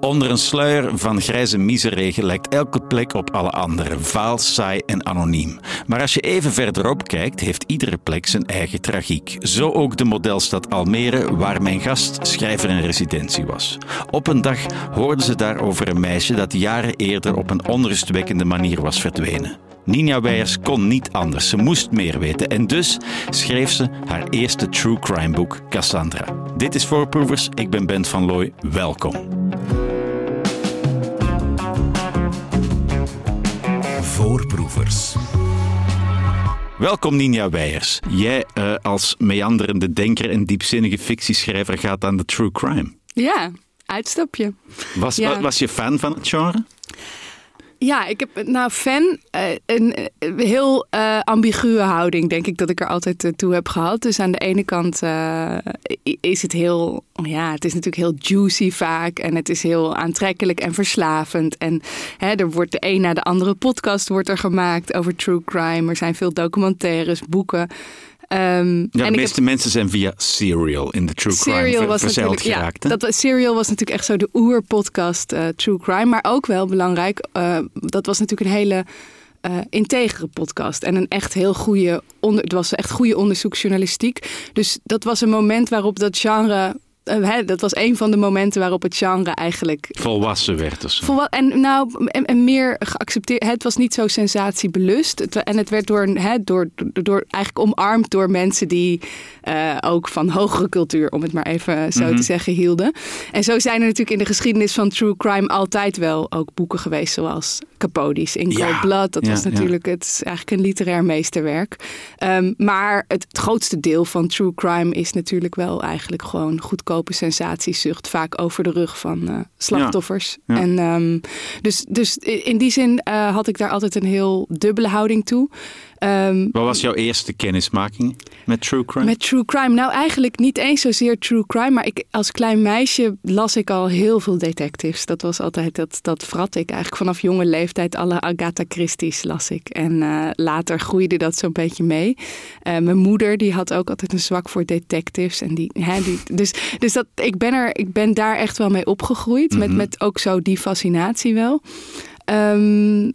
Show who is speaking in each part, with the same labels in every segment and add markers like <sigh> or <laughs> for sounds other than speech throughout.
Speaker 1: Onder een sluier van grijze miseregen lijkt elke plek op alle andere, vaal, saai en anoniem. Maar als je even verderop kijkt, heeft iedere plek zijn eigen tragiek. Zo ook de modelstad Almere, waar mijn gast schrijver in residentie was. Op een dag hoorden ze daar over een meisje dat jaren eerder op een onrustwekkende manier was verdwenen. Ninja Weijers kon niet anders. Ze moest meer weten. En dus schreef ze haar eerste true crime boek, Cassandra. Dit is Voorproevers. Ik ben Bent van Looy. Welkom.
Speaker 2: Voorproevers.
Speaker 1: Welkom Ninja Weijers. Jij uh, als meanderende denker en diepzinnige fictieschrijver gaat aan de true crime.
Speaker 3: Ja, uitstapje.
Speaker 1: Was, ja. was je fan van het genre?
Speaker 3: Ja, ik heb nou fan uh, een uh, heel uh, ambiguë houding, denk ik, dat ik er altijd toe heb gehad. Dus aan de ene kant is het heel, ja, het is natuurlijk heel juicy vaak en het is heel aantrekkelijk en verslavend. En hè, er wordt de een na de andere podcast wordt er gemaakt over true crime. Er zijn veel documentaires, boeken.
Speaker 1: Um, ja, de meeste mensen zijn via Serial in de True Crime ver, was verzeild geraakt.
Speaker 3: Ja, dat, Serial was natuurlijk echt zo de oerpodcast uh, True Crime. Maar ook wel belangrijk, uh, dat was natuurlijk een hele uh, integere podcast. En een echt heel goede, onder, het was echt goede onderzoeksjournalistiek. Dus dat was een moment waarop dat genre uh, dat was een van de momenten waarop het genre eigenlijk...
Speaker 1: Volwassen werd of zo.
Speaker 3: Volwa en, nou, en, en, meer geaccepteerd. Het was niet zo sensatiebelust. Het, en het werd door, he, door, door, eigenlijk omarmd door mensen die uh, ook van hogere cultuur, om het maar even zo mm -hmm. te zeggen, hielden. En zo zijn er natuurlijk in de geschiedenis van true crime altijd wel ook boeken geweest zoals Capote's in Cold ja, Blood. Dat ja, was natuurlijk ja. het is eigenlijk een literair meesterwerk. Um, maar het, het, grootste deel van true crime is natuurlijk wel eigenlijk gewoon goedkope sensatiezucht. Vaak over de rug van uh, slachtoffers. En um, dus, dus in die zin uh, had ik daar altijd een heel dubbele houding toe.
Speaker 1: Um, Wat was jouw eerste kennismaking met true crime?
Speaker 3: Met true crime? Nou, eigenlijk niet eens zozeer true crime. Maar ik, als klein meisje las ik al heel veel detectives. Dat was altijd, dat, dat vrat ik eigenlijk vanaf jonge leeftijd. Alle Agatha Christie's las ik. En uh, later groeide dat zo'n beetje mee. Uh, mijn moeder, die had ook altijd een zwak voor detectives. En die, hè, die, dus dus dat, ik, ben er, ik ben daar echt wel mee opgegroeid. Mm -hmm. met, met ook zo die fascinatie wel. Um,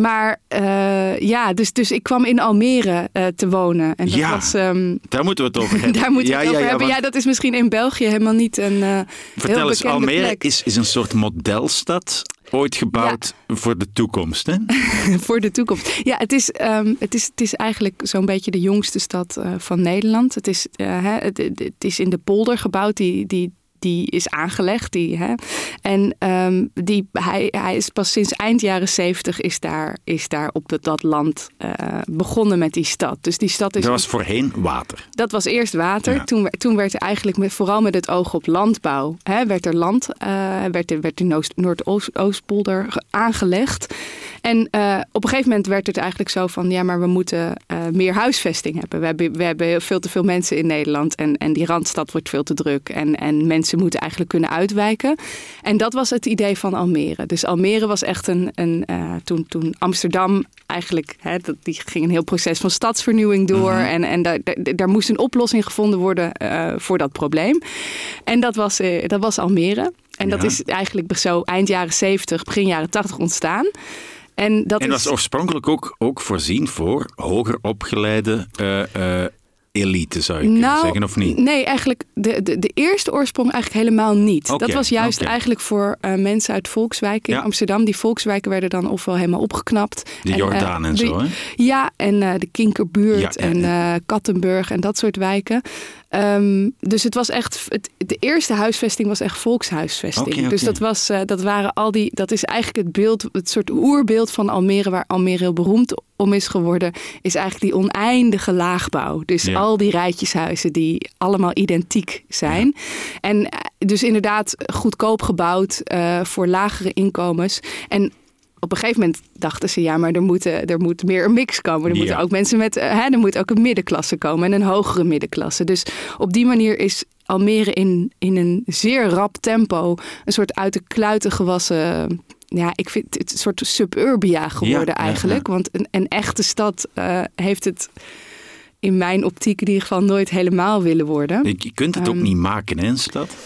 Speaker 3: maar uh, ja, dus, dus ik kwam in Almere uh, te wonen. En dat
Speaker 1: ja,
Speaker 3: was, um,
Speaker 1: daar moeten we het over hebben. <laughs>
Speaker 3: daar moeten we het ja, over ja, hebben. Want... Ja, dat is misschien in België helemaal niet een uh,
Speaker 1: Vertel
Speaker 3: heel
Speaker 1: eens, Almere
Speaker 3: plek.
Speaker 1: Is, is een soort modelstad. Ooit gebouwd ja. voor de toekomst, hè? <laughs>
Speaker 3: voor de toekomst. Ja, het is, um, het is, het is eigenlijk zo'n beetje de jongste stad uh, van Nederland. Het is, uh, het, het, is in de polder gebouwd, die, die, die is aangelegd. Die, hè? En um, die, hij, hij is pas sinds eind jaren zeventig is daar, is daar op dat, dat land uh, begonnen met die stad. Dus die stad is.
Speaker 1: Dat was voorheen water.
Speaker 3: Dat was eerst water. Ja. Toen, toen werd er eigenlijk met, vooral met het oog op landbouw, hè, werd er land, uh, werd, er, werd de Noordoostpolder aangelegd. En uh, op een gegeven moment werd het eigenlijk zo van, ja, maar we moeten meer huisvesting hebben. We, hebben. we hebben veel te veel mensen in Nederland en, en die randstad wordt veel te druk. En, en mensen moeten eigenlijk kunnen uitwijken. En dat was het idee van Almere. Dus Almere was echt een, een uh, toen, toen Amsterdam eigenlijk, hè, die ging een heel proces van stadsvernieuwing door. Mm -hmm. En, en daar, daar, daar, moest een oplossing gevonden worden voor dat probleem. En dat was, dat was Almere. En dat is eigenlijk zo eind jaren 70, begin jaren 80 ontstaan.
Speaker 1: En dat en was is... oorspronkelijk ook, ook voorzien voor hoger opgeleide uh, uh, elite, zou je
Speaker 3: nou,
Speaker 1: zeggen, of niet?
Speaker 3: Nee, eigenlijk de, de, de eerste oorsprong eigenlijk helemaal niet. Okay, dat was juist okay. eigenlijk voor uh, mensen uit volkswijken in ja. Amsterdam. Die volkswijken werden dan ofwel helemaal opgeknapt.
Speaker 1: De Jordaan en, en zo, hè?
Speaker 3: Ja, en de Kinkerbuurt ja, en Kattenburg en dat soort wijken. Um, dus het was echt, het, de eerste huisvesting was echt volkshuisvesting. Okay, okay. Dus dat, was, uh, dat waren al die, dat is eigenlijk het beeld, het soort oerbeeld van Almere, waar Almere heel beroemd om is geworden, is eigenlijk die oneindige laagbouw. Dus ja. al die rijtjeshuizen die allemaal identiek zijn. Ja. En dus inderdaad goedkoop gebouwd uh, voor lagere inkomens. En op een gegeven moment dachten ze, ja, maar er moet, er moet meer een mix komen. Er ja. moeten ook mensen met, hè, er moet ook een middenklasse komen en een hogere middenklasse. Dus op die manier is Almere in, in een zeer rap tempo een soort uit de kluiten gewassen ja, ik vind het een soort suburbia geworden ja, eigenlijk. Ja, ja. Want een, een, echte stad uh, heeft het in mijn optiek in ieder geval nooit helemaal willen worden.
Speaker 1: Je kunt het um, ook niet maken, hè, een stad?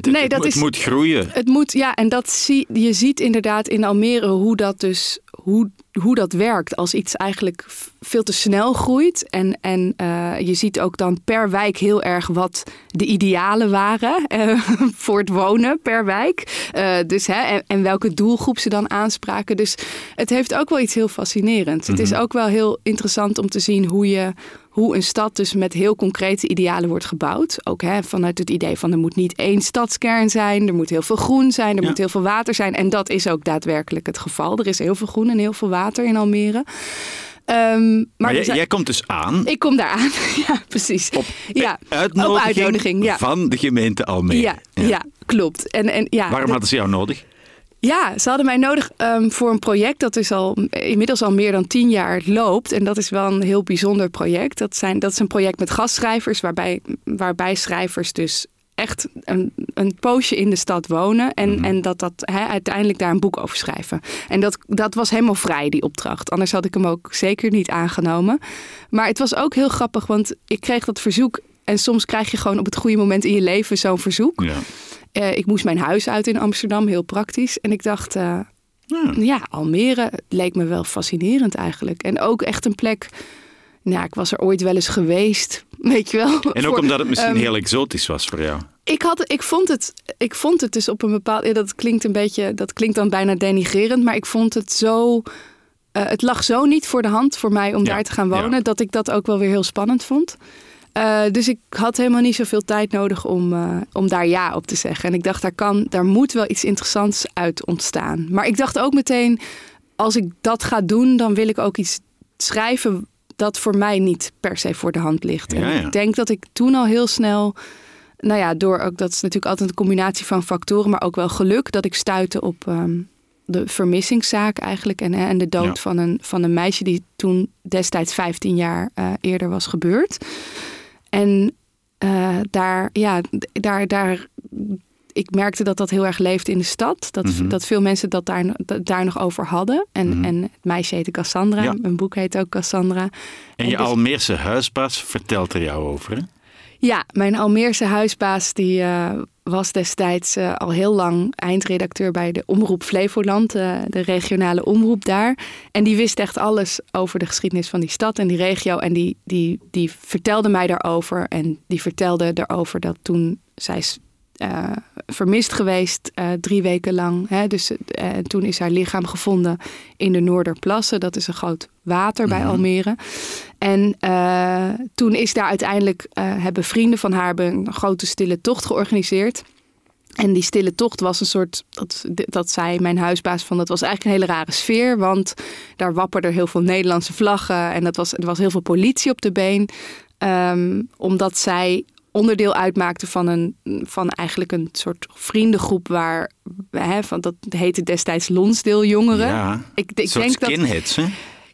Speaker 1: Nee, dat het moet groeien.
Speaker 3: Het moet, ja, en dat zie, je ziet inderdaad in Almere hoe dat dus hoe, hoe dat werkt als iets eigenlijk veel te snel groeit. En, en uh, je ziet ook dan per wijk heel erg wat de idealen waren uh, <laughs> voor het wonen per wijk. Uh, dus, hè, en, en, welke doelgroep ze dan aanspraken. Dus het heeft ook wel iets heel fascinerends. Het is mhm. ook wel heel interessant om te zien hoe je hoe een stad dus met heel concrete idealen wordt gebouwd. Ook hè, vanuit het idee van er moet niet één stadskern zijn, er moet heel veel groen zijn, er moet heel veel water zijn. En dat is ook daadwerkelijk het geval. Er is heel veel groen en heel veel water in Almere.
Speaker 1: Um, maar, jij, komt dus aan.
Speaker 3: Ik kom daar aan, <laughs> ja, precies.
Speaker 1: Op, ja, uitnodiging, op uitnodiging ja. van de gemeente Almere.
Speaker 3: Ja, ja. klopt. En, en, ja,
Speaker 1: Waarom hadden ze jou nodig?
Speaker 3: Ja, ze hadden mij nodig um, voor een project dat is al, inmiddels al meer dan tien jaar loopt. En dat is wel een heel bijzonder project. Dat, zijn, dat is een project met gastschrijvers, waarbij, waarbij schrijvers dus echt een, een poosje in de stad wonen. En, mhm. en dat, dat he, uiteindelijk daar een boek over schrijven. En dat, dat was helemaal vrij, die opdracht. Anders had ik hem ook zeker niet aangenomen. Maar het was ook heel grappig, want ik kreeg dat verzoek. En soms krijg je gewoon op het goede moment in je leven zo'n verzoek. Ja. Uh, ik moest mijn huis uit in Amsterdam, heel praktisch. En ik dacht, uh, ja. ja. Almere leek me wel fascinerend eigenlijk. En ook echt een plek. Nou, ik was er ooit wel eens geweest, <laughs> weet je wel.
Speaker 1: En ook omdat het misschien um, heel exotisch was voor jou.
Speaker 3: Ik, had, ik, vond het, ik vond het dus op een bepaald... Ja, dat klinkt een beetje... Dat klinkt dan bijna denigrerend. Maar ik vond het zo... Uh, het lag zo niet voor de hand voor mij om ja, daar te gaan wonen... Ja. dat ik dat ook wel weer heel spannend vond. Uh, dus ik had helemaal niet zoveel tijd nodig om, uh, om daar ja op te zeggen. En ik dacht, daar, kan, daar moet wel iets interessants uit ontstaan. Maar ik dacht ook meteen, als ik dat ga doen, dan wil ik ook iets schrijven dat voor mij niet per se voor de hand ligt. En ja, ik denk dat ik toen al heel snel, nou ja, door ook, dat is natuurlijk altijd een combinatie van factoren, maar ook wel geluk, dat ik stuitte op um, de vermissingszaak eigenlijk. En, en de dood ja. van, een, van een meisje die toen destijds 15 jaar uh, eerder was gebeurd. En uh, daar, ja, daar, daar, ik merkte dat dat heel erg leefde in de stad. Dat, mm -hmm. dat veel mensen dat daar, dat daar nog over hadden. En, mm -hmm. en het meisje heette Cassandra. Ja. Mijn boek heet ook Cassandra.
Speaker 1: En, en je dus... Almeerse huisbaas vertelt er jou over, hè?
Speaker 3: Ja, mijn Almeerse huisbaas die uh, was destijds uh, al heel lang eindredacteur bij de Omroep Flevoland, uh, de regionale omroep daar. En die wist echt alles over de geschiedenis van die stad en die regio. En die, die, die vertelde mij daarover. En die vertelde erover dat toen zij uh, vermist geweest, uh, drie weken lang. Hè? Dus uh, toen is haar lichaam gevonden in de Noorderplassen. Dat is een groot water bij -hmm. Almere. En toen is daar uiteindelijk, hebben vrienden van haar een grote stille tocht georganiseerd. En die stille tocht was een soort, dat, dat zei mijn huisbaas van, dat was eigenlijk een hele rare sfeer. Want daar wapperden heel veel Nederlandse vlaggen en dat was, er was heel veel politie op de been. Um, omdat zij onderdeel uitmaakte van, een, van eigenlijk een soort vriendengroep waar, hè, van, dat heette destijds Lonsdale Jongeren.
Speaker 1: Ja, ik, ik denk dat, hè?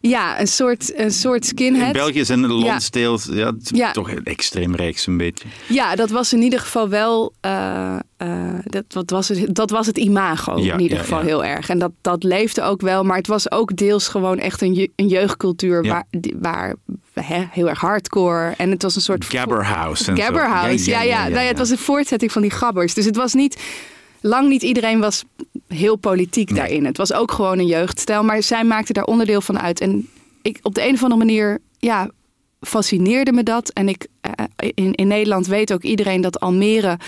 Speaker 3: Ja, een soort, een soort skinhead.
Speaker 1: In België zijn de Lonsdales ja. ja, ja. toch extreem rechts een beetje.
Speaker 3: Ja, dat was in ieder geval wel... Uh, uh, dat, wat was het, dat was het imago ja, in ieder geval heel erg. En dat, dat leefde ook wel. Maar het was ook deels gewoon echt een, je, een jeugdcultuur... waar, waar hè, heel erg hardcore. En het was een soort...
Speaker 1: Gabberhouse.
Speaker 3: Gabberhouse, ja, ja, Nou ja. Het was een voortzetting van die gabbers. Dus het was niet lang niet iedereen was heel politiek nee. daarin. Het was ook gewoon een jeugdstijl, maar zij maakte daar onderdeel van uit. En ik op de een of andere manier, ja, fascineerde me dat. En ik, uh, in, in Nederland weet ook iedereen dat Almere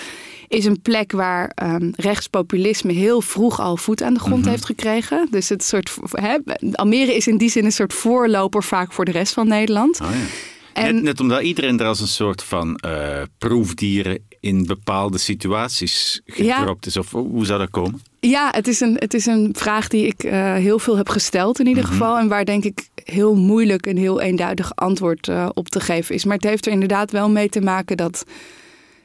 Speaker 3: is een plek waar um, rechtspopulisme heel vroeg al voet aan de grond mm -hmm. heeft gekregen. Dus het soort, Almere is in die zin een soort voorloper vaak voor de rest van Nederland.
Speaker 1: Oh, ja. En, net, net, omdat iedereen er als een soort van uh, proefdieren in bepaalde situaties gedropt ja. is. Of hoe zou dat komen?
Speaker 3: Ja, het is een, het is een vraag die ik uh, heel veel heb gesteld in ieder mm -hmm. geval. En waar denk ik heel moeilijk een heel eenduidig antwoord uh, op te geven is. Maar het heeft er inderdaad wel mee te maken dat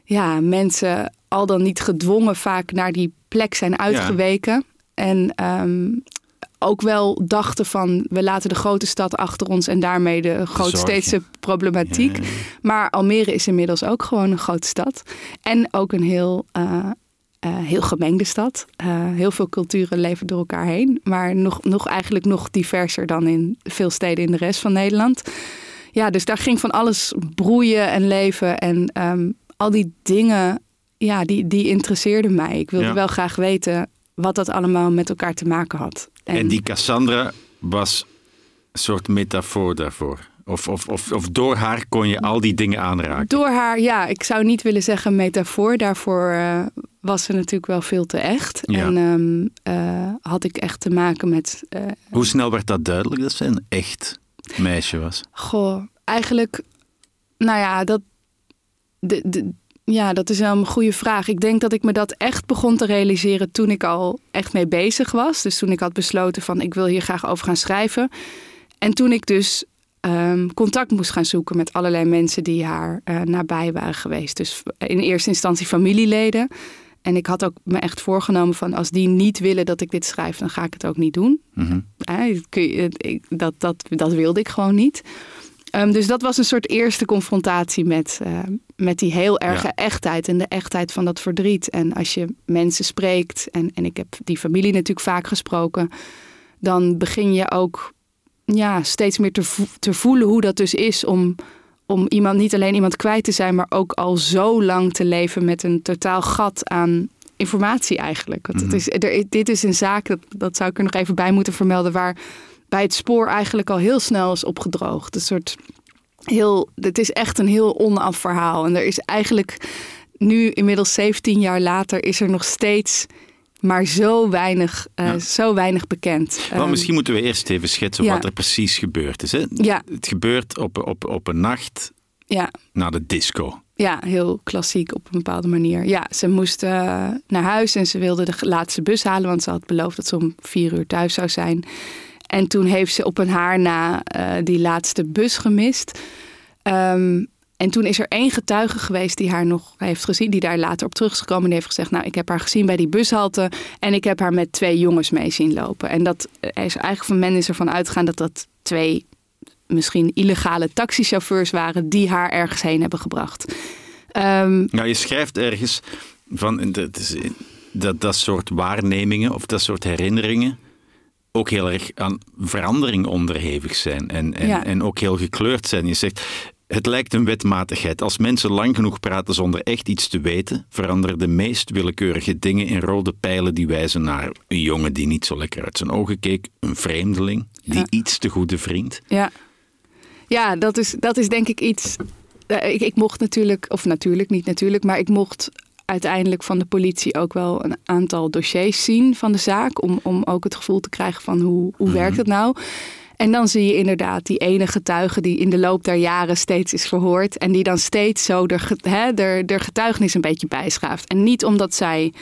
Speaker 3: ja, mensen al dan niet gedwongen vaak naar die plek zijn uitgeweken. Ja. En um, ook wel dachten van we laten de grote stad achter ons en daarmee de grootsteedse problematiek. Ja. Maar Almere is inmiddels ook gewoon een grote stad. En ook een heel, uh, uh, heel gemengde stad. Uh, heel veel culturen leven door elkaar heen. Maar nog, nog eigenlijk nog diverser dan in veel steden in de rest van Nederland. Ja, dus daar ging van alles broeien en leven. En um, al die dingen ja, die, die interesseerde mij. Ik wilde wel graag weten wat dat allemaal met elkaar te maken had.
Speaker 1: En, die Cassandra was een soort metafoor daarvoor. Of, of, of, of, door haar kon je al die dingen aanraken?
Speaker 3: Door haar, ja. Ik zou niet willen zeggen metafoor. Daarvoor uh, was ze natuurlijk wel veel te echt. En um, uh, had ik echt te maken met...
Speaker 1: Uh, Hoe snel werd dat duidelijk dat ze een echt meisje was?
Speaker 3: Goh, eigenlijk... Nou ja, dat... De, de, ja, dat is wel een goede vraag. Ik denk dat ik me dat echt begon te realiseren toen ik al echt mee bezig was. Dus toen ik had besloten van ik wil hier graag over gaan schrijven. En toen ik dus um, contact moest gaan zoeken met allerlei mensen die haar uh, nabij waren geweest. Dus in eerste instantie familieleden. En ik had ook me echt voorgenomen van als die niet willen dat ik dit schrijf, dan ga ik het ook niet doen. Mm dat, dat, dat wilde ik gewoon niet. Um, dus dat was een soort eerste confrontatie met, uh, met die heel erge echtheid en de echtheid van dat verdriet. En als je mensen spreekt, en, en ik heb die familie natuurlijk vaak gesproken, dan begin je ook ja, steeds meer te, te voelen hoe dat dus is om, om iemand, niet alleen iemand kwijt te zijn, maar ook al zo lang te leven met een totaal gat aan informatie eigenlijk. Want het mhm. is, er, dit is een zaak, dat, dat zou ik er nog even bij moeten vermelden, waar bij het spoor eigenlijk al heel snel is opgedroogd. Een soort heel, het is echt een heel onaf verhaal. En er is eigenlijk nu inmiddels 17 jaar later is er nog steeds maar zo weinig, uh, zo weinig bekend.
Speaker 1: Maar ehm, misschien moeten we eerst even schetsen wat er precies gebeurd is. Hè? Ja. Het gebeurt op, op, op een nacht ja. naar de disco.
Speaker 3: Ja, heel klassiek op een bepaalde manier. Ja, ze moest uh, naar huis en ze wilde de laatste bus halen, want ze had beloofd dat ze om vier uur thuis zou zijn. En toen heeft ze op een haar na uh, die laatste bus gemist. Um, en toen is er één getuige geweest die haar nog heeft gezien, die daar later op terug is gekomen. Die heeft gezegd: Nou, ik heb haar gezien bij die bushalte en ik heb haar met twee jongens mee zien lopen. En dat is eigenlijk van men is ervan uitgegaan dat dat twee misschien illegale taxichauffeurs waren die haar ergens heen hebben gebracht.
Speaker 1: Um, nou, je schrijft ergens van dat, dat soort waarnemingen of dat soort herinneringen ook heel erg aan verandering onderhevig zijn en, en, en ook heel gekleurd zijn. Je zegt, het lijkt een wetmatigheid. Als mensen lang genoeg praten zonder echt iets te weten, veranderen de meest willekeurige dingen in rode pijlen die wijzen naar een jongen die niet zo lekker uit zijn ogen keek, een vreemdeling, die iets te goede vriend.
Speaker 3: Ja, ja dat, is, dat is denk ik iets. Eh, ik, ik mocht natuurlijk, of natuurlijk niet natuurlijk, maar ik mocht uiteindelijk van de politie ook wel een aantal dossiers zien van de zaak. Om, om ook het gevoel te krijgen van hoe, hoe werkt mhm. het nou. En dan zie je inderdaad die ene getuige die in de loop der jaren steeds is verhoord. En die dan steeds zo de getuigenis een beetje bijschaaft. En niet omdat zij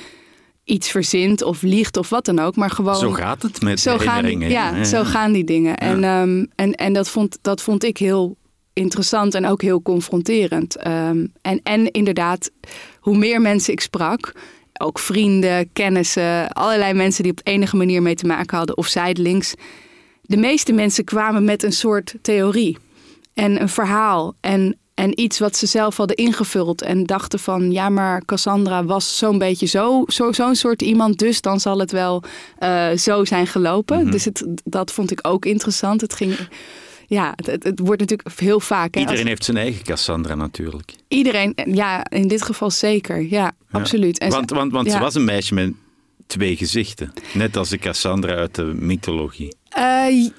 Speaker 3: iets verzint of liegt of wat dan ook, maar gewoon.
Speaker 1: Zo gaat het met zo gaan,
Speaker 3: ja, ja, zo gaan die dingen. En, um, en, en dat, vond, dat vond ik heel interessant en ook heel confronterend. Um, en, en inderdaad, hoe meer mensen ik sprak, ook vrienden, kennissen, allerlei mensen die op enige manier mee te maken hadden of zijdelings de meeste mensen kwamen met een soort theorie en een verhaal en, en iets wat ze zelf hadden ingevuld en dachten van ja, maar Cassandra was zo'n beetje zo, zo, zo'n soort iemand, dus dan zal het wel uh, zo zijn gelopen. Mhm. Dus het, dat vond ik ook interessant. Het ging ja, het, het, wordt natuurlijk heel vaak.
Speaker 1: Iedereen heeft zijn eigen Cassandra natuurlijk.
Speaker 3: Iedereen, ja, in dit geval zeker. Ja, absoluut.
Speaker 1: En want want, want ze was een meisje met twee gezichten. Net als de Cassandra uit de mythologie. Uh,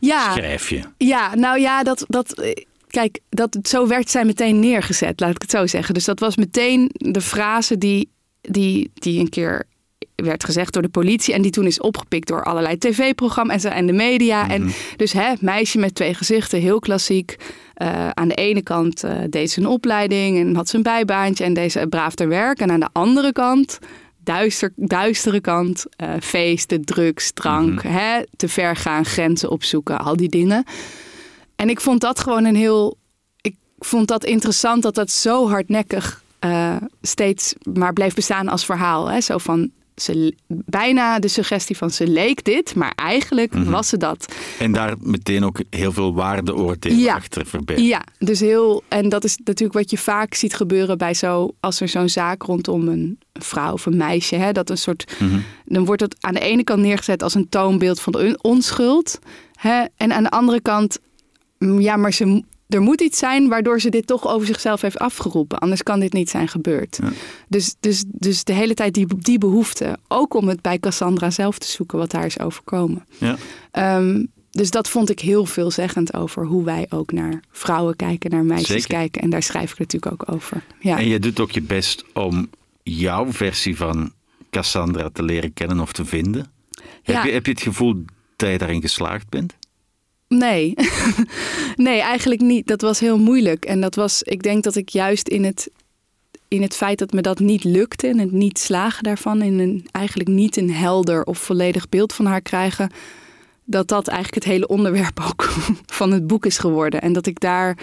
Speaker 1: ja. Schrijf je.
Speaker 3: Ja, nou ja, dat, dat, kijk, dat, zo werd zij meteen neergezet, laat ik het zo zeggen. Dus dat was meteen de frase die, die, die een keer werd gezegd door de politie en die toen is opgepikt door allerlei tv-programma's en de media. En mhm. dus hè, meisje met twee gezichten, heel klassiek. Uh, aan de ene kant uh, deed ze een opleiding en had ze een bijbaantje en deze braaf ter werk. En aan de andere kant duister, duistere kant. Uh, feesten, drugs, drank, mhm. hè, te ver gaan, grenzen opzoeken, al die dingen. En ik vond dat gewoon een heel. Ik vond dat interessant dat dat zo hardnekkig uh, steeds maar bleef bestaan als verhaal. Hè? Zo van ze, bijna de suggestie van ze leek dit, maar eigenlijk mhm. was ze dat.
Speaker 1: En daar meteen ook heel veel waardeoordelen achter verbergen.
Speaker 3: Ja, dus heel. En dat is natuurlijk wat je vaak ziet gebeuren bij zo. als er zo'n zaak rondom een vrouw of een meisje. Hè, dat een soort. Mhm. Dan wordt het aan de ene kant neergezet als een toonbeeld van de onschuld. Hè, en aan de andere kant. Ja, maar ze, er moet iets zijn waardoor ze dit toch over zichzelf heeft afgeroepen. Anders kan dit niet zijn gebeurd. Dus, dus, dus de hele tijd die, die behoefte. Ook om het bij Cassandra zelf te zoeken wat haar is overkomen. Ja. Ehm, dus dat vond ik heel veelzeggend over hoe wij ook naar vrouwen kijken, naar meisjes kijken. En daar schrijf ik natuurlijk ook over. Ja.
Speaker 1: En je doet ook je best om jouw versie van Cassandra te leren kennen of te vinden. Heb, je, heb je het gevoel dat je daarin geslaagd bent?
Speaker 3: Nee. <laughs> nee, eigenlijk niet. Dat was heel moeilijk. En dat was, ik denk dat ik juist in het, in het feit dat me dat niet lukte en het niet slagen daarvan, in een, eigenlijk niet een helder of volledig beeld van haar krijgen, dat dat eigenlijk het hele onderwerp <laughs> ook van het boek is geworden. En dat ik daar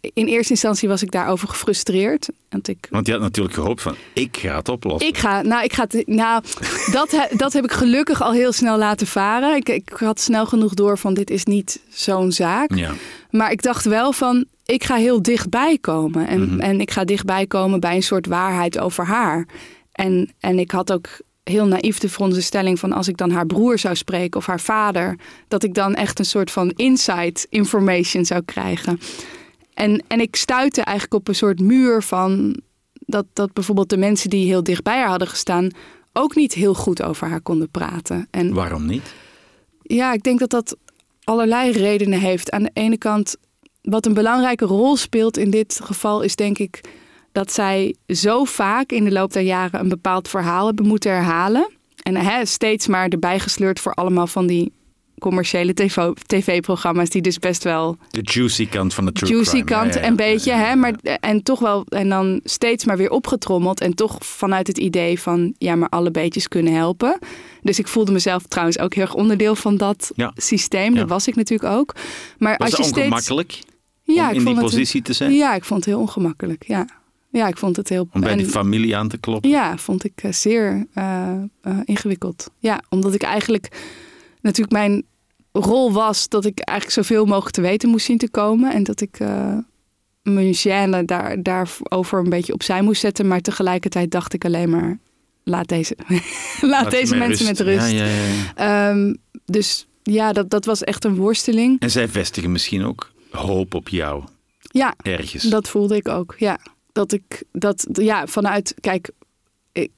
Speaker 3: in in eerste instantie was ik daarover gefrustreerd.
Speaker 1: Want, ik, want je had natuurlijk gehoopt van, ik ga het oplossen.
Speaker 3: Ik ga, nou, ik ga het, nou <laughs> dat, dat heb ik gelukkig al heel snel laten varen. Ik, ik had snel genoeg door van, dit is niet zo'n zaak. Ja. Maar ik dacht wel van, ik ga heel dichtbij komen. En, mhm. en ik ga dichtbij komen bij een soort waarheid over haar. En, en ik had ook heel naïef de veronderstelling van als ik dan haar broer zou spreken of haar vader, dat ik dan echt een soort van insight information zou krijgen. En, en ik stuitte eigenlijk op een soort muur van dat, dat bijvoorbeeld de mensen die heel dichtbij haar hadden gestaan ook niet heel goed over haar konden praten.
Speaker 1: En waarom niet?
Speaker 3: Ja, ik denk dat dat allerlei redenen heeft. Aan de ene kant, wat een belangrijke rol speelt in dit geval, is denk ik dat zij zo vaak in de loop der jaren een bepaald verhaal hebben moeten herhalen. En hè, steeds maar erbij gesleurd voor allemaal van die commerciële tv-programma's die dus best wel...
Speaker 1: De juicy kant van de true
Speaker 3: Juicy kant, een beetje, hè. Maar, en toch wel, en dan steeds maar weer opgetrommeld. En toch vanuit het idee van, ja, maar alle beetjes kunnen helpen. Dus ik voelde mezelf trouwens ook heel erg onderdeel van dat systeem. Dat was ik natuurlijk ook.
Speaker 1: Maar was als je steeds... ongemakkelijk ja, om in die positie te zijn?
Speaker 3: Ja, ik vond het heel ongemakkelijk, ja. Ja, ik vond het heel...
Speaker 1: Om bij die familie aan te kloppen?
Speaker 3: Ja, vond ik eh, zeer uh, uh, ingewikkeld. Ja, omdat ik eigenlijk natuurlijk mijn rol was dat ik eigenlijk zoveel mogelijk te weten moest zien te komen. En dat ik uh, mijn gêne daar, daarover een beetje opzij moest zetten. Maar tegelijkertijd dacht ik alleen maar, laat deze, <laughs> laat, deze mensen met rust. Ja, ja, ja. Um, dus ja, dat, dat was echt een worsteling.
Speaker 1: En zij vestigen misschien ook hoop op jou.
Speaker 3: Ja,
Speaker 1: ergens.
Speaker 3: dat voelde ik ook. Ja, dat ik dat, ja, vanuit, kijk,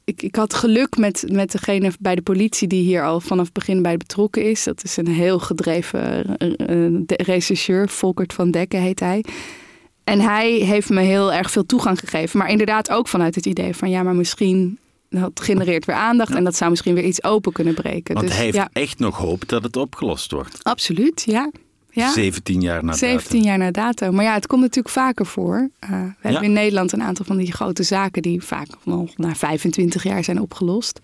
Speaker 3: ik, ik, had geluk met, met degene bij de politie die hier al vanaf het begin bij betrokken is. Dat is een heel gedreven uh, rechercheur, Volkert van Dekken heet hij. En hij heeft me heel erg veel toegang gegeven. Maar inderdaad ook vanuit het idee van ja, maar misschien dat genereert weer aandacht en dat zou misschien weer iets open kunnen breken.
Speaker 1: Want dus, hij heeft echt nog hoop dat het opgelost wordt.
Speaker 3: Absoluut, ja. Ja?
Speaker 1: 17 jaar na
Speaker 3: 17 jaar na dato. Maar ja, het komt natuurlijk vaker voor. Uh, we hebben in Nederland een aantal van die grote zaken die vaak nog na 25 jaar zijn opgelost.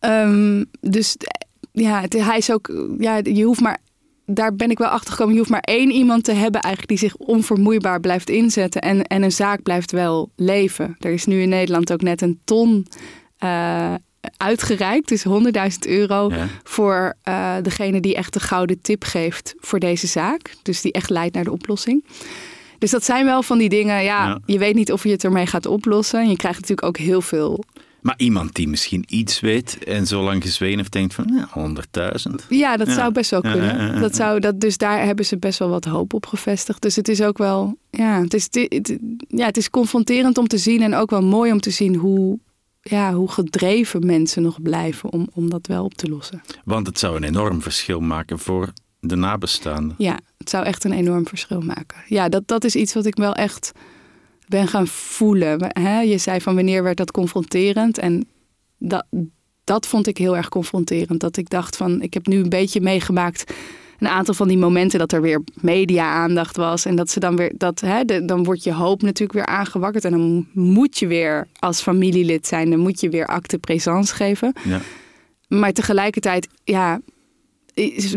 Speaker 3: Um, dus ja, het, hij is ook. Ja, je hoeft maar. Daar ben ik wel achter gekomen. Je hoeft maar één iemand te hebben eigenlijk die zich onvermoeibaar blijft inzetten. En, en een zaak blijft wel leven. Er is nu in Nederland ook net een ton uh, uitgereikt. Dus 100.000 euro voor uh, degene die echt de gouden tip geeft voor deze zaak. Dus die echt leidt naar de oplossing. Dus dat zijn wel van die dingen, ja, je weet niet of je het ermee gaat oplossen. Je krijgt natuurlijk ook heel veel
Speaker 1: maar iemand die misschien iets weet en zo lang gezwegen heeft, denkt van ja, 100.000.
Speaker 3: Ja, dat zou best wel kunnen. dat zou, dat, dus daar hebben ze best wel wat hoop op gevestigd. Dus het is ook wel, ja het, is, ja, het is confronterend om te zien en ook wel mooi om te zien hoe, ja, hoe gedreven mensen nog blijven om, om dat wel op te lossen.
Speaker 1: Want het zou een enorm verschil maken voor de nabestaanden.
Speaker 3: Ja, het zou echt een enorm verschil maken. Ja, dat, dat is iets wat ik wel echt ben gaan voelen. Je zei van wanneer werd dat confronterend? En dat, dat vond ik heel erg confronterend. Dat ik dacht van, ik heb nu een beetje meegemaakt een aantal van die momenten dat er weer media-aandacht was. En dat ze dan weer, dat, hè, dan wordt je hoop natuurlijk weer aangewakkerd. En dan moet je weer als familielid zijn, dan moet je weer acte présence geven. Ja. Maar tegelijkertijd, ja,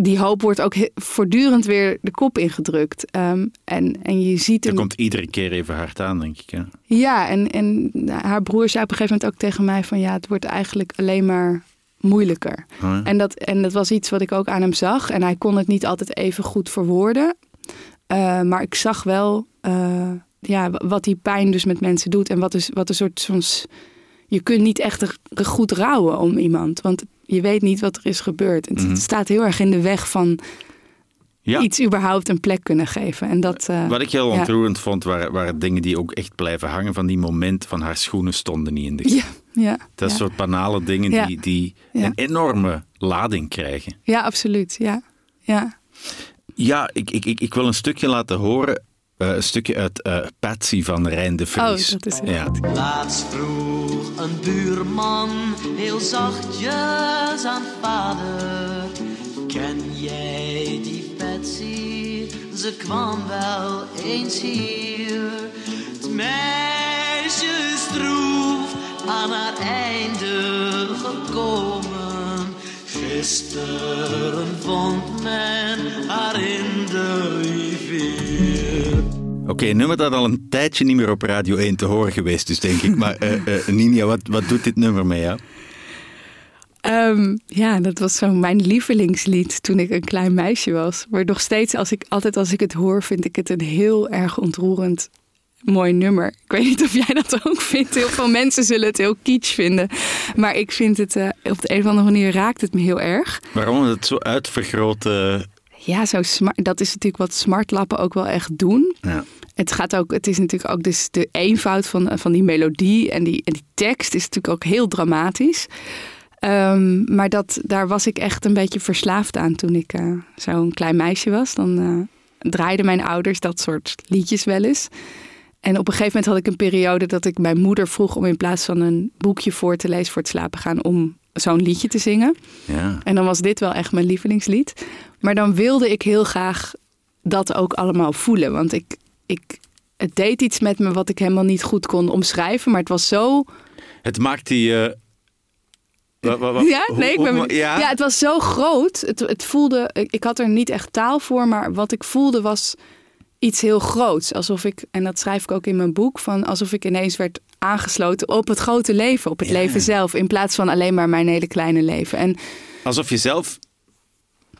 Speaker 3: die hoop wordt ook voortdurend weer de kop ingedrukt. Um, en, en je ziet...
Speaker 1: Er komt iedere keer even hard aan, denk ik. Ja,
Speaker 3: ja en, en haar broer zei op een gegeven moment ook tegen mij van... ja, het wordt eigenlijk alleen maar moeilijker. Oh en, dat, en dat was iets wat ik ook aan hem zag. En hij kon het niet altijd even goed verwoorden. Uh, maar ik zag wel uh, ja, wat die pijn dus met mensen doet. En wat, is, wat een soort soms. Je kunt niet echt goed rouwen om iemand. Want je weet niet wat er is gebeurd. Het, mhm. staat heel erg in de weg van iets überhaupt een plek kunnen geven. En dat, uh,
Speaker 1: Wat ik heel ontroerend vond, waren, waren dingen die ook echt blijven hangen van die moment van haar schoenen stonden niet in de
Speaker 3: Ja, ja.
Speaker 1: Dat soort banale dingen die, die een enorme lading krijgen.
Speaker 3: Ja, absoluut. Ja, ja.
Speaker 1: ja ik, ik, ik, ik wil een stukje laten horen. Uh, een stukje uit uh, Patsy van Rijn de Vries.
Speaker 3: Oh, dat is ja.
Speaker 4: Laatst vroeg een buurman heel zachtjes aan vader. Ken jij die Patsy? Ze kwam wel eens hier. Het meisje is droef aan haar einde gekomen. Gisteren vond men haar in de rivier.
Speaker 1: Oké, okay, nummer dat al een tijdje niet meer op Radio 1 te horen geweest is, denk ik. Maar uh, uh, Nina, wat, wat doet dit nummer mee jou?
Speaker 3: Um, ja, dat was zo mijn lievelingslied toen ik een klein meisje was. Maar nog steeds, als ik, altijd als ik het hoor, vind ik het een heel erg ontroerend mooi nummer. Ik weet niet of jij dat ook vindt. Heel veel mensen zullen het heel kitsch vinden. Maar ik vind het uh, op de een of andere manier raakt het me heel erg.
Speaker 1: Waarom? Het zo uitvergroten.
Speaker 3: Ja, zo smart, dat is natuurlijk wat smartlappen ook wel echt doen.
Speaker 1: Ja.
Speaker 3: Het, gaat ook, het is natuurlijk ook dus de eenvoud van, van die melodie en die, en die tekst is natuurlijk ook heel dramatisch. Um, maar dat, daar was ik echt een beetje verslaafd aan toen ik uh, zo'n klein meisje was. Dan uh, draaiden mijn ouders dat soort liedjes wel eens. En op een gegeven moment had ik een periode dat ik mijn moeder vroeg om in plaats van een boekje voor te lezen voor het slapen gaan, om zo'n liedje te zingen.
Speaker 1: Ja.
Speaker 3: En dan was dit wel echt mijn lievelingslied. Maar dan wilde ik heel graag dat ook allemaal voelen. Want ik, ik, het deed iets met me wat ik helemaal niet goed kon omschrijven. Maar het was zo.
Speaker 1: Het maakte je.
Speaker 3: Wat, wat, ja, nee, ik ben, ja? ja? het was zo groot. Het, het voelde. Ik had er niet echt taal voor, maar wat ik voelde was iets heel groots. Alsof ik, en dat schrijf ik ook in mijn boek, van alsof ik ineens werd aangesloten op het grote leven, op het leven zelf, in plaats van alleen maar mijn hele kleine leven. En,
Speaker 1: alsof je zelf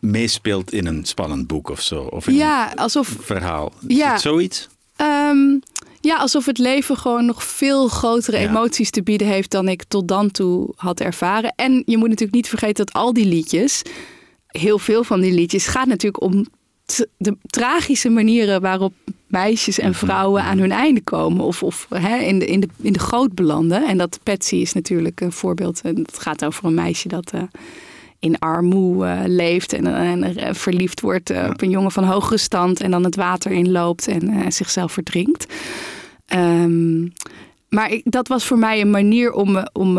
Speaker 1: meespeelt in een spannend boek of zo, of in
Speaker 3: ja,
Speaker 1: een
Speaker 3: alsof,
Speaker 1: verhaal. Is ja, zoiets?
Speaker 3: Um, ja, alsof het leven gewoon nog veel grotere emoties te bieden heeft dan ik tot dan toe had ervaren. En je moet natuurlijk niet vergeten dat al die liedjes, heel veel van die liedjes, gaat natuurlijk om de tragische manieren waarop meisjes en mhm. vrouwen aan hun einde komen. Of, of hè, in, de, in, de, in de goot belanden. En dat Patsy is natuurlijk een voorbeeld. En het gaat over een meisje dat uh, in armoede uh, leeft. En, en verliefd wordt op een jongen van hogere stand. En dan het water inloopt en zichzelf verdrinkt. Um, maar ik, dat was voor mij een manier om, om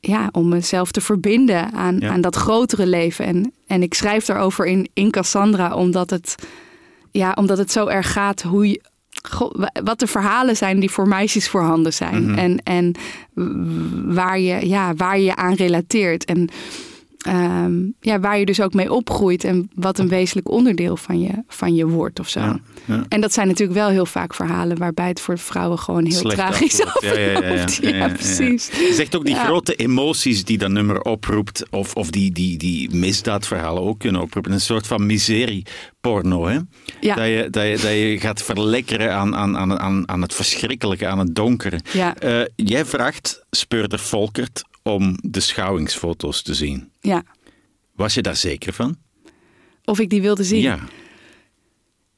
Speaker 3: ja, om mezelf te verbinden aan, aan dat grotere leven. En, en ik schrijf daarover in, in Cassandra, omdat het, ja, omdat het zo erg gaat hoe je, wat de verhalen zijn die voor meisjes voorhanden zijn. Mhm. En, en waar, je, ja, waar je aan relateert. En Ehm, ja, waar je dus ook mee opgroeit en wat een wezenlijk onderdeel van je, van je wordt of zo. Ja, En dat zijn natuurlijk wel heel vaak verhalen waarbij het voor vrouwen gewoon heel tragisch afloopt. <laughs> Ja, ja, precies.
Speaker 1: Je zegt ook die grote emoties die dat nummer oproept, of, of die, die, die misdaadverhalen ook kunnen oproepen. Een soort van miserieporno, hè?
Speaker 3: Ja.
Speaker 1: Dat, je, dat, je, dat je gaat verlekkeren aan, aan, aan, aan het verschrikkelijke, aan het donkere.
Speaker 3: Ja.
Speaker 1: Uh, jij vraagt Speurder Volkert om de schouwingsfoto's te zien.
Speaker 3: Ja.
Speaker 1: Was je daar zeker van?
Speaker 3: Of ik die wilde zien?
Speaker 1: Ja.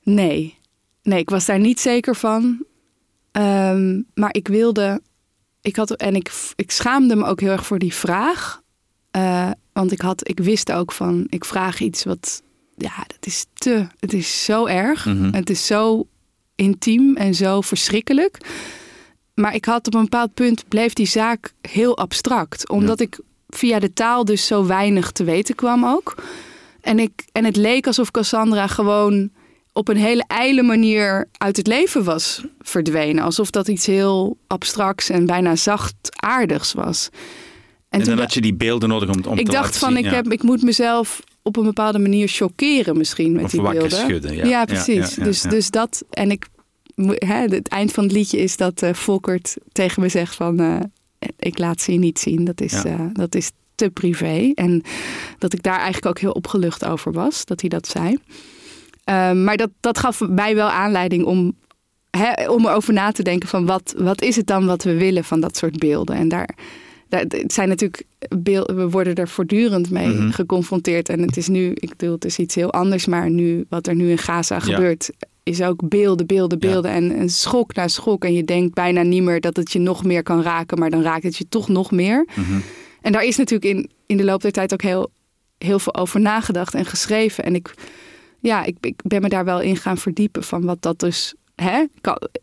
Speaker 3: Nee. Nee, ik was daar niet zeker van. Um, maar ik wilde. Ik had, en ik, ik schaamde me ook heel erg voor die vraag. Uh, want ik, had, ik wist ook van. Ik vraag iets wat. Ja, dat is te. Het is zo erg. Mm -hmm. Het is zo intiem en zo verschrikkelijk. Maar ik had op een bepaald punt bleef die zaak heel abstract. Omdat ik via de taal dus zo weinig te weten kwam ook. En, ik, en het leek alsof Cassandra gewoon op een hele ijle manier uit het leven was verdwenen. Alsof dat iets heel abstracts en bijna zachtaardigs was.
Speaker 1: En, en dan had je die beelden nodig om, om
Speaker 3: ik
Speaker 1: te
Speaker 3: dacht van, ik, heb, ik moet mezelf op een bepaalde manier chockeren misschien met
Speaker 1: of
Speaker 3: die beelden.
Speaker 1: Schudden, ja.
Speaker 3: ja, precies. dus, dus dat, en ik hè, het eind van het liedje is dat uh, Volkert tegen me zegt van... Uh, ik laat ze je niet zien, dat is, uh, dat is te privé. En dat ik daar eigenlijk ook heel opgelucht over was, dat hij dat zei. Uh, maar dat, dat gaf mij wel aanleiding om, hè, om erover na te denken van... Wat, wat is het dan wat we willen van dat soort beelden? En daar, daar het zijn natuurlijk beeld, we worden er voortdurend mee mhm. geconfronteerd. En het is nu, ik bedoel, het is iets heel anders. Maar nu, wat er nu in Gaza gebeurt, is ook beelden, beelden, beelden. En, en, schok na schok. En je denkt bijna niet meer dat het je nog meer kan raken. Maar dan raakt het je toch nog meer. Mhm. En daar is natuurlijk in, in de loop der tijd ook heel, heel veel over nagedacht en geschreven. En ik, ja, ik, ik ben me daar wel in gaan verdiepen van wat dat dus hè,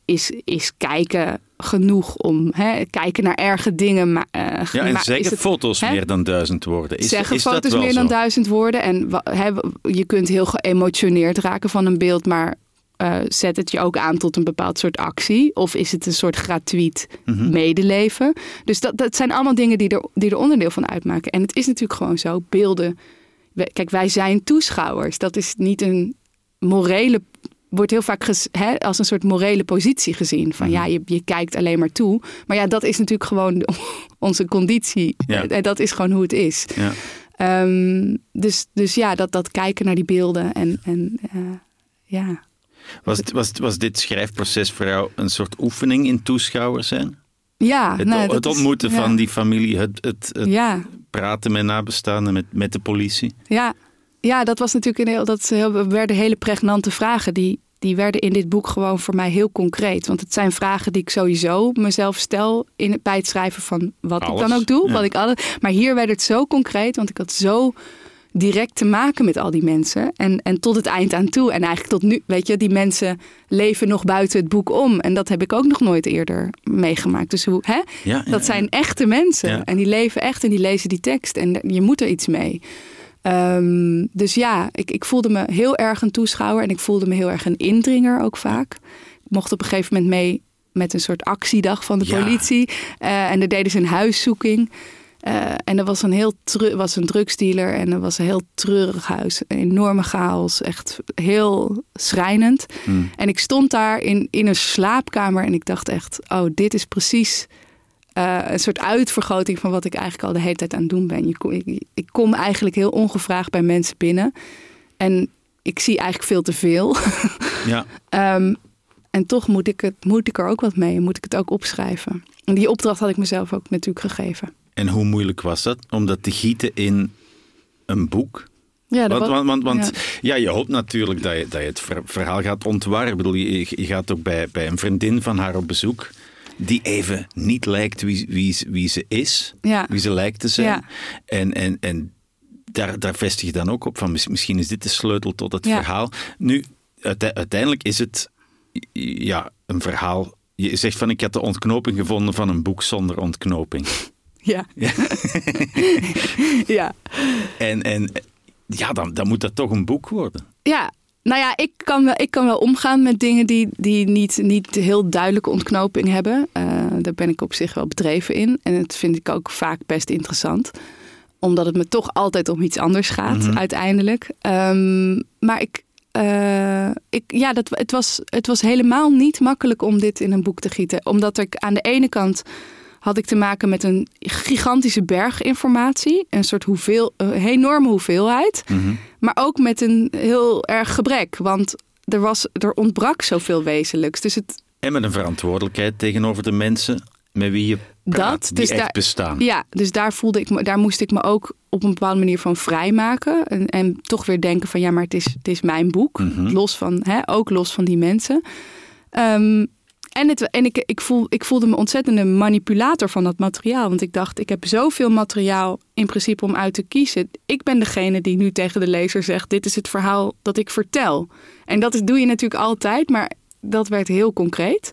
Speaker 3: is, is kijken genoeg om hè, kijken naar erge dingen. Maar, uh,
Speaker 1: ja, en zeggen het, foto's meer dan duizend woorden.
Speaker 3: Is, zeggen foto's meer dan duizend woorden. En hè, je kunt heel geëmotioneerd raken van een beeld, maar uh, zet het je ook aan tot een bepaald soort actie? Of is het een soort gratuit mhm. medeleven? Dus dat, dat zijn allemaal dingen die er, die er onderdeel van uitmaken. En het is natuurlijk gewoon zo, beelden. Kijk, wij zijn toeschouwers. Dat is niet een morele wordt heel vaak als een soort morele positie gezien. Van ja, mhm. je, je kijkt alleen maar toe. Maar ja, dat is natuurlijk gewoon <laughs> onze conditie. En dat is gewoon hoe het is. Ja. Ehm, dus, dus ja, dat, dat kijken naar die beelden en, en uh, ja.
Speaker 1: Was, was, was dit schrijfproces voor jou een soort oefening in toeschouwer zijn?
Speaker 3: Ja,
Speaker 1: het,
Speaker 3: nou,
Speaker 1: het ontmoeten van die familie, het, het, het praten met nabestaanden, met, met de politie.
Speaker 3: Ja, ja, dat was natuurlijk een heel, dat werden hele pregnante vragen. Die, die werden in dit boek gewoon voor mij heel concreet. Want het zijn vragen die ik sowieso mezelf stel in, bij het schrijven van wat ik dan ook doe. Wat ik alle, maar hier werd het zo concreet, want ik had zo direct te maken met al die mensen. En, en tot het eind aan toe. En eigenlijk tot nu, weet je, die mensen leven nog buiten het boek om. En dat heb ik ook nog nooit eerder meegemaakt. Dus hoe, hè? dat zijn echte mensen. En die leven echt en die lezen die tekst. En je moet er iets mee. Ehm, dus ja, ik, ik voelde me heel erg een toeschouwer en ik voelde me heel erg een indringer ook vaak. Ik mocht op een gegeven moment mee met een soort actiedag van de politie. Uh, en er deden ze een huiszoeking. Uh, en er was een heel was een drugsdealer en er was een heel treurig huis. Een enorme chaos, echt heel schrijnend. Hmm. En ik stond daar in, in een slaapkamer en ik dacht echt, oh, dit is precies uh, een soort uitvergroting van wat ik eigenlijk al de hele tijd aan het doen ben. Je, ik, ik, kom eigenlijk heel ongevraagd bij mensen binnen. En ik zie eigenlijk veel te veel. Ja. um, <laughs> en toch moet ik, het, moet ik er ook wat mee. Moet ik het ook opschrijven. En die opdracht had ik mezelf ook natuurlijk gegeven.
Speaker 1: En hoe moeilijk was dat om dat te gieten in een boek? Ja, want, want, want, want ja. je hoopt natuurlijk dat je, dat je het verhaal gaat ontwarren. Ik bedoel, je, je gaat ook bij, bij een vriendin van haar op bezoek die even niet lijkt wie, wie, wie ze is, wie ze lijkt te zijn. En, en, en daar, daar vestig je dan ook op van misschien is dit de sleutel tot het verhaal. Nu, uiteindelijk is het ja, een verhaal. Je zegt van ik had de ontknoping gevonden van een boek zonder ontknoping.
Speaker 3: Ja. <laughs> Ja. ja.
Speaker 1: En, en ja, dan, dan moet dat toch een boek worden.
Speaker 3: Ja, nou ja, ik kan wel, ik kan wel omgaan met dingen die, die niet, niet heel duidelijke ontknoping hebben. Uh, daar ben ik op zich wel bedreven in. En dat vind ik ook vaak best interessant. Omdat het me toch altijd om iets anders gaat, mhm. uiteindelijk. Um, maar ik, uh, ik, ja, dat, het, was, het was helemaal niet makkelijk om dit in een boek te gieten. Omdat ik aan de ene kant had ik te maken met een gigantische berg informatie. Een soort hoeveel, een enorme hoeveelheid. Mhm. Maar ook met een heel erg gebrek. Want er, was, er ontbrak zoveel wezenlijks. Dus het...
Speaker 1: En met een verantwoordelijkheid tegenover de mensen met wie je praat, dat, die dus echt daar, bestaan.
Speaker 3: Ja, dus daar, voelde ik me, daar moest ik me ook op een bepaalde manier van vrijmaken. En, en toch weer denken van ja, maar het is, het is mijn boek. Mhm. Los van, hè, ook los van die mensen. Um, en, en ik, ik, voel, ik voelde me ontzettende manipulator van dat materiaal. Want ik dacht, ik heb zoveel materiaal in principe om uit te kiezen. Ik ben degene die nu tegen de lezer zegt: Dit is het verhaal dat ik vertel. En dat is, doe je natuurlijk altijd, maar dat werd heel concreet.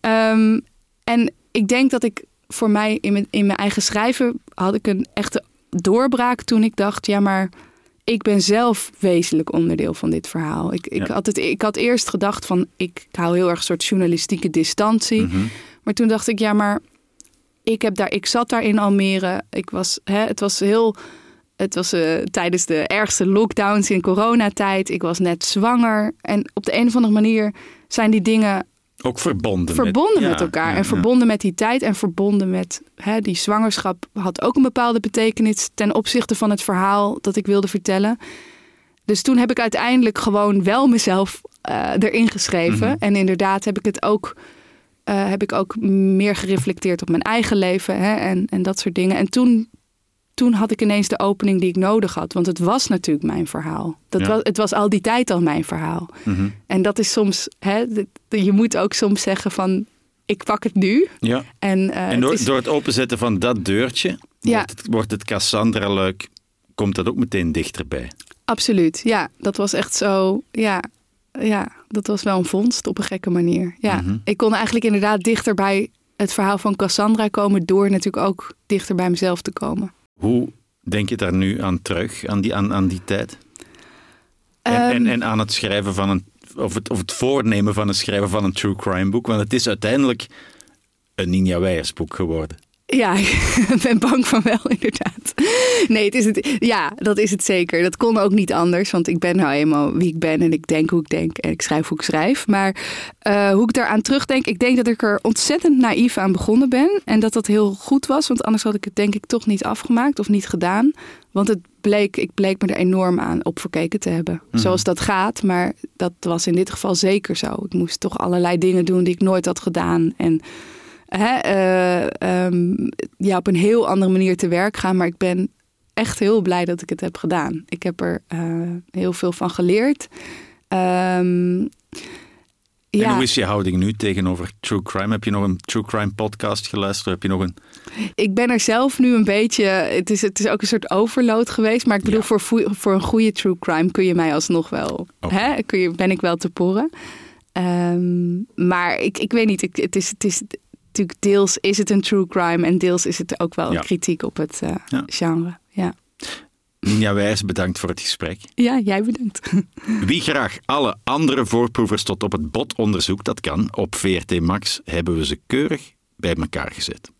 Speaker 3: Ehm, en ik denk dat ik voor mij in mijn, in mijn eigen schrijven had ik een echte doorbraak toen ik dacht: Ja, maar ik ben zelf wezenlijk onderdeel van dit verhaal. Ik, ik, had, het, ik had eerst gedacht van, ik hou heel erg een soort journalistieke distantie. Mhm. Maar toen dacht ik, ja, maar ik, heb daar, ik zat daar in Almere. Ik was, hè, het was heel... Het was uh, tijdens de ergste lockdowns in coronatijd. Ik was net zwanger. En op de een of andere manier zijn die dingen
Speaker 1: ook verbonden.
Speaker 3: Verbonden met, elkaar. en verbonden met die tijd. En verbonden met hè, die zwangerschap had ook een bepaalde betekenis ten opzichte van het verhaal dat ik wilde vertellen. Dus toen heb ik uiteindelijk gewoon wel mezelf uh, erin geschreven. Mhm. En inderdaad heb ik het ook, uh, heb ik ook meer gereflecteerd op mijn eigen leven hè, en, en dat soort dingen. En toen toen had ik ineens de opening die ik nodig had. Want het was natuurlijk mijn verhaal. Dat was, het was al die tijd al mijn verhaal. Mhm. En dat is soms, hè, je moet ook soms zeggen van, ik pak het nu.
Speaker 1: Ja. En, uh, en door, het door het openzetten van dat deurtje, ja. wordt, het, wordt het Cassandra-luik, komt dat ook meteen dichterbij.
Speaker 3: Absoluut, ja. Dat was echt zo, ja, ja, dat was wel een vondst op een gekke manier. Ja, mhm. ik kon eigenlijk inderdaad dichter bij het verhaal van Cassandra komen door natuurlijk ook dichter bij mezelf te komen.
Speaker 1: Hoe denk je daar nu aan terug, aan die, aan, aan die tijd? En, en, ehm. en, aan het schrijven van een, of het, of het voornemen van het schrijven van een true crime boek, want het is uiteindelijk een Ninja Weijers boek geworden.
Speaker 3: Ja, <laughs> ik ben bang van wel, inderdaad. Nee, het is het, ja, dat is het zeker. Dat kon ook niet anders, want ik ben nou eenmaal wie ik ben en ik denk hoe ik denk en ik schrijf hoe ik schrijf. Maar uh, hoe ik daaraan terugdenk, ik denk dat ik er ontzettend naïef aan begonnen ben en dat dat heel goed was, want anders had ik het denk ik toch niet afgemaakt of niet gedaan. Want het bleek, ik bleek me er enorm aan op verkeken te hebben. Mhm. Zoals dat gaat, maar dat was in dit geval zeker zo. Ik moest toch allerlei dingen doen die ik nooit had gedaan en hè, eh, ehm, ja, op een heel andere manier te werk gaan. Maar ik ben echt heel blij dat ik het heb gedaan. Ik heb er uh, heel veel van geleerd. Um,
Speaker 1: ja. En hoe is je houding nu tegenover true crime? Heb je nog een true crime podcast geluisterd? Heb je nog een...
Speaker 3: Ik ben er zelf nu een beetje... Het is, het is ook een soort overload geweest. Maar ik bedoel, voor, voor een goede true crime kun je mij alsnog wel... Hè? Kun je, ben ik wel te poren. Um, maar ik, ik weet niet, ik, het, is, het is natuurlijk deels is het een true crime en deels is het ook wel een kritiek op het uh, genre. Ja.
Speaker 1: Nina Wijs, bedankt voor het gesprek.
Speaker 3: Ja, jij bedankt. <laughs>
Speaker 1: Wie graag alle andere voorproevers tot op het bot onderzoekt, dat kan. Op VRT Max hebben we ze keurig bij elkaar gezet.